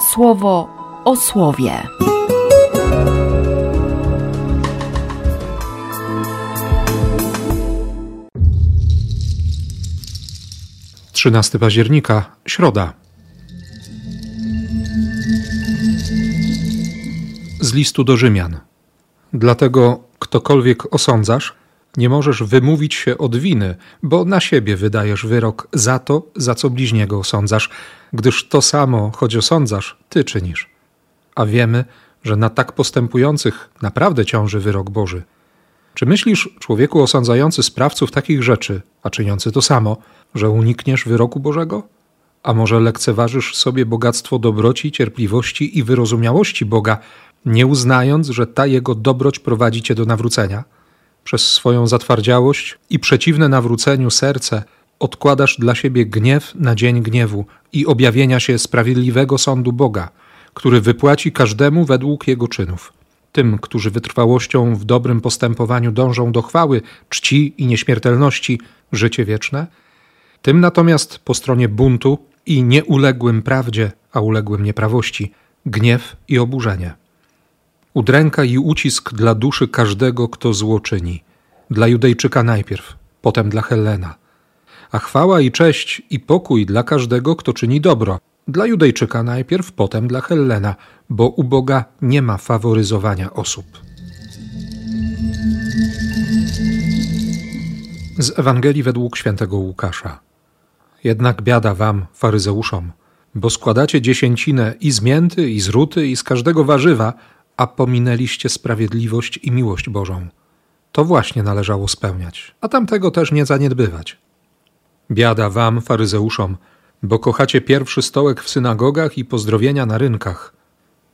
słowo o słowie. 13 października, środa. Z listu do Rzymian. Dlatego ktokolwiek osądzasz, nie możesz wymówić się od winy, bo na siebie wydajesz wyrok za to, za co bliźniego osądzasz, gdyż to samo, choć osądzasz, ty czynisz. A wiemy, że na tak postępujących naprawdę ciąży wyrok Boży. Czy myślisz, człowieku osądzający sprawców takich rzeczy, a czyniący to samo, że unikniesz wyroku Bożego? A może lekceważysz sobie bogactwo dobroci, cierpliwości i wyrozumiałości Boga, nie uznając, że ta jego dobroć prowadzi cię do nawrócenia? Przez swoją zatwardziałość i przeciwne nawróceniu serce odkładasz dla siebie gniew na dzień gniewu i objawienia się sprawiedliwego sądu Boga, który wypłaci każdemu według jego czynów. Tym, którzy wytrwałością w dobrym postępowaniu dążą do chwały, czci i nieśmiertelności, życie wieczne – tym natomiast po stronie buntu i nieuległym prawdzie, a uległym nieprawości, gniew i oburzenie. Udręka i ucisk dla duszy każdego, kto zło czyni. Dla Judejczyka najpierw, potem dla Helena. A chwała i cześć i pokój dla każdego, kto czyni dobro. Dla Judejczyka najpierw, potem dla Hellena, bo u Boga nie ma faworyzowania osób. Z Ewangelii według świętego Łukasza. Jednak biada wam, faryzeuszom, bo składacie dziesięcinę i z mięty, i z ruty, i z każdego warzywa, a pominęliście sprawiedliwość i miłość Bożą. To właśnie należało spełniać, a tamtego też nie zaniedbywać. Biada wam, faryzeuszom, bo kochacie pierwszy stołek w synagogach i pozdrowienia na rynkach.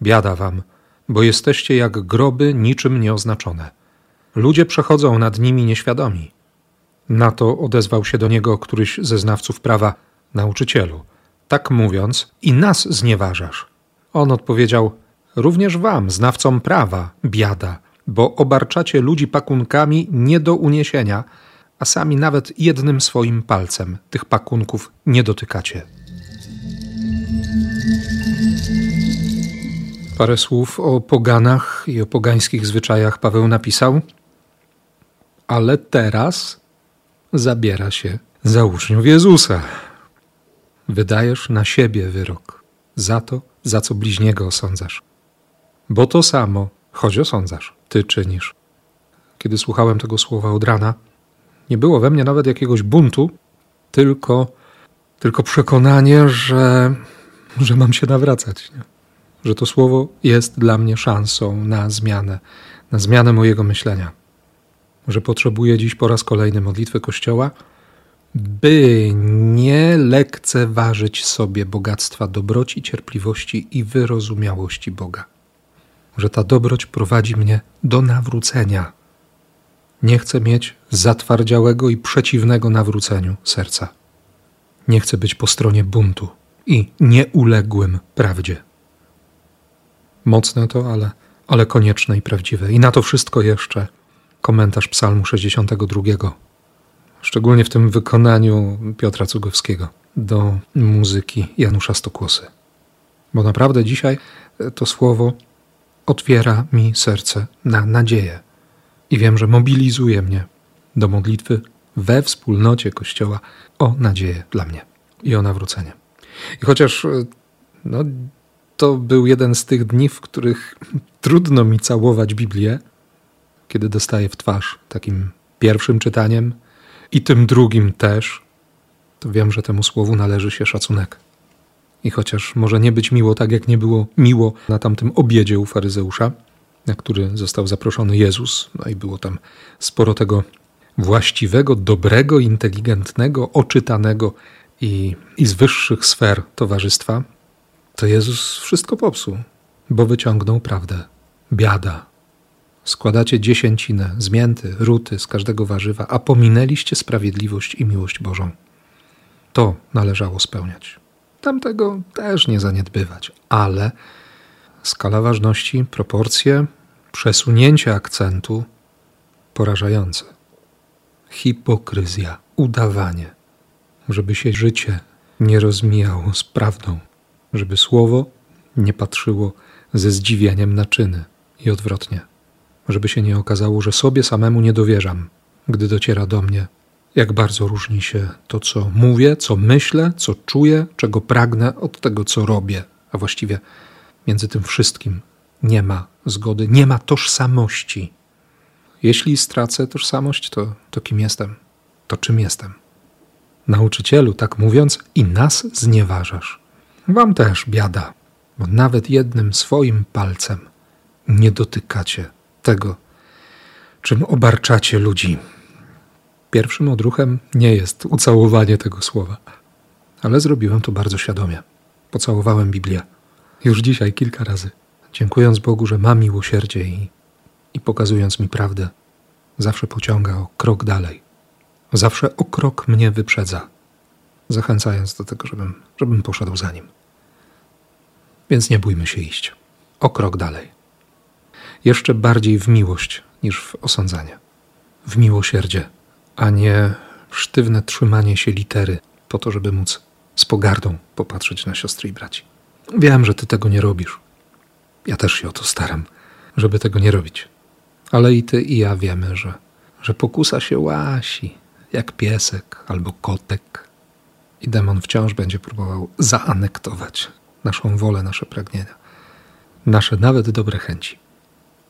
Biada wam, bo jesteście jak groby niczym nieoznaczone. Ludzie przechodzą nad nimi nieświadomi. Na to odezwał się do niego któryś ze znawców prawa, nauczycielu. Tak mówiąc, i nas znieważasz. On odpowiedział: Również wam, znawcom prawa, biada, bo obarczacie ludzi pakunkami nie do uniesienia, a sami nawet jednym swoim palcem tych pakunków nie dotykacie. Parę słów o poganach i o pogańskich zwyczajach Paweł napisał, ale teraz zabiera się za uczniów Jezusa. Wydajesz na siebie wyrok za to, za co bliźniego osądzasz. Bo to samo, choć osądzasz, ty czynisz. Kiedy słuchałem tego słowa od rana, nie było we mnie nawet jakiegoś buntu, tylko, tylko przekonanie, że, że mam się nawracać. Nie? Że to słowo jest dla mnie szansą na zmianę, na zmianę mojego myślenia że potrzebuję dziś po raz kolejny modlitwy Kościoła, by nie lekceważyć sobie bogactwa dobroci, cierpliwości i wyrozumiałości Boga. Że ta dobroć prowadzi mnie do nawrócenia. Nie chcę mieć zatwardziałego i przeciwnego nawróceniu serca. Nie chcę być po stronie buntu i nieuległym prawdzie. Mocne to, ale, ale konieczne i prawdziwe. I na to wszystko jeszcze komentarz Psalmu 62, szczególnie w tym wykonaniu Piotra Cugowskiego do muzyki Janusza Stokłosy. Bo naprawdę dzisiaj to słowo otwiera mi serce na nadzieję i wiem, że mobilizuje mnie do modlitwy we wspólnocie Kościoła o nadzieję dla mnie i o nawrócenie. I chociaż no, to był jeden z tych dni, w których trudno mi całować Biblię, kiedy dostaję w twarz takim pierwszym czytaniem i tym drugim też, to wiem, że temu słowu należy się szacunek. I chociaż może nie być miło tak, jak nie było miło na tamtym obiedzie u faryzeusza, na który został zaproszony Jezus, no i było tam sporo tego właściwego, dobrego, inteligentnego, oczytanego i, i z wyższych sfer towarzystwa, to Jezus wszystko popsuł, bo wyciągnął prawdę. Biada, składacie dziesięcinę z mięty, ruty, z każdego warzywa, a pominęliście sprawiedliwość i miłość Bożą. To należało spełniać. Tamtego też nie zaniedbywać, ale skala ważności, proporcje, przesunięcie akcentu porażające. Hipokryzja, udawanie, żeby się życie nie rozmijało z prawdą, żeby słowo nie patrzyło ze zdziwieniem na czyny i odwrotnie, żeby się nie okazało, że sobie samemu nie dowierzam, gdy dociera do mnie, jak bardzo różni się to, co mówię, co myślę, co czuję, czego pragnę od tego, co robię, a właściwie między tym wszystkim nie ma zgody, nie ma tożsamości. Jeśli stracę tożsamość, to, to kim jestem? To czym jestem? Nauczycielu, tak mówiąc, i nas znieważasz. Wam też biada, bo nawet jednym swoim palcem nie dotykacie tego, czym obarczacie ludzi. Pierwszym odruchem nie jest ucałowanie tego słowa, ale zrobiłem to bardzo świadomie. Pocałowałem Biblię już dzisiaj kilka razy, dziękując Bogu, że ma miłosierdzie i, i pokazując mi prawdę, zawsze pociąga o krok dalej. Zawsze o krok mnie wyprzedza, zachęcając do tego, żebym, żebym poszedł za nim. Więc nie bójmy się iść. O krok dalej. Jeszcze bardziej w miłość niż w osądzanie. W miłosierdzie, a nie sztywne trzymanie się litery po to, żeby móc z pogardą popatrzeć na siostry i braci. Wiem, że ty tego nie robisz. Ja też się o to staram, żeby tego nie robić. Ale i ty, i ja wiemy, że, że pokusa się łasi, jak piesek albo kotek. I demon wciąż będzie próbował zaanektować naszą wolę, nasze pragnienia, nasze nawet dobre chęci,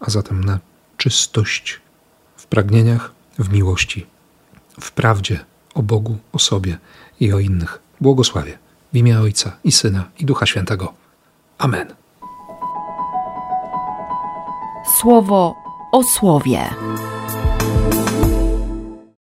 a zatem na czystość w pragnieniach, w miłości, w prawdzie o Bogu, o sobie i o innych. Błogosławie w imię Ojca i Syna i Ducha Świętego. Amen. Słowo o słowie.